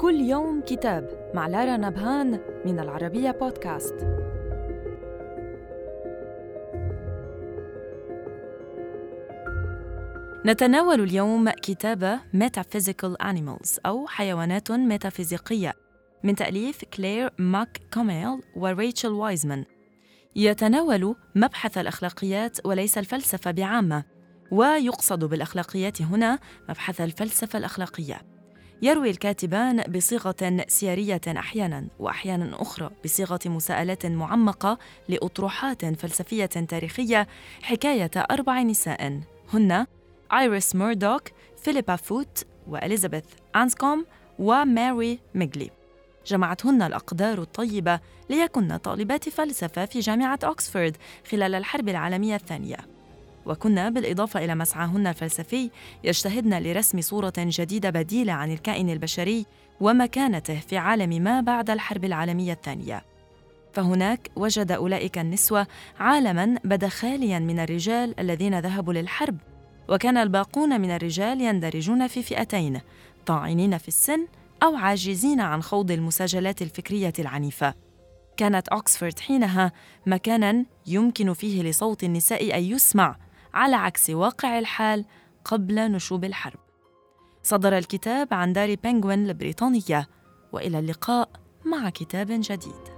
كل يوم كتاب مع لارا نبهان من العربية بودكاست. نتناول اليوم كتاب Metaphysical Animals أو حيوانات ميتافيزيقية من تأليف كلير ماك كوميل وريتشل وايزمان يتناول مبحث الأخلاقيات وليس الفلسفة بعامة ويقصد بالأخلاقيات هنا مبحث الفلسفة الأخلاقية. يروي الكاتبان بصيغة سيارية أحيانا وأحيانا أخرى بصيغة مساءلات معمقة لأطروحات فلسفية تاريخية حكاية أربع نساء. هن آيريس ميردوك، فيليبا فوت، وإليزابيث أنسكوم وماري ميغلي جمعتهن الأقدار الطيبة ليكن طالبات فلسفة في جامعة أكسفورد خلال الحرب العالمية الثانية. وكنا بالإضافة إلى مسعاهن الفلسفي يجتهدن لرسم صورة جديدة بديلة عن الكائن البشري ومكانته في عالم ما بعد الحرب العالمية الثانية. فهناك وجد أولئك النسوة عالماً بدا خالياً من الرجال الذين ذهبوا للحرب وكان الباقون من الرجال يندرجون في فئتين طاعنين في السن أو عاجزين عن خوض المساجلات الفكرية العنيفة. كانت أكسفورد حينها مكاناً يمكن فيه لصوت النساء أن يسمع على عكس واقع الحال قبل نشوب الحرب. صدر الكتاب عن دار بنغوين البريطانية وإلى اللقاء مع كتاب جديد.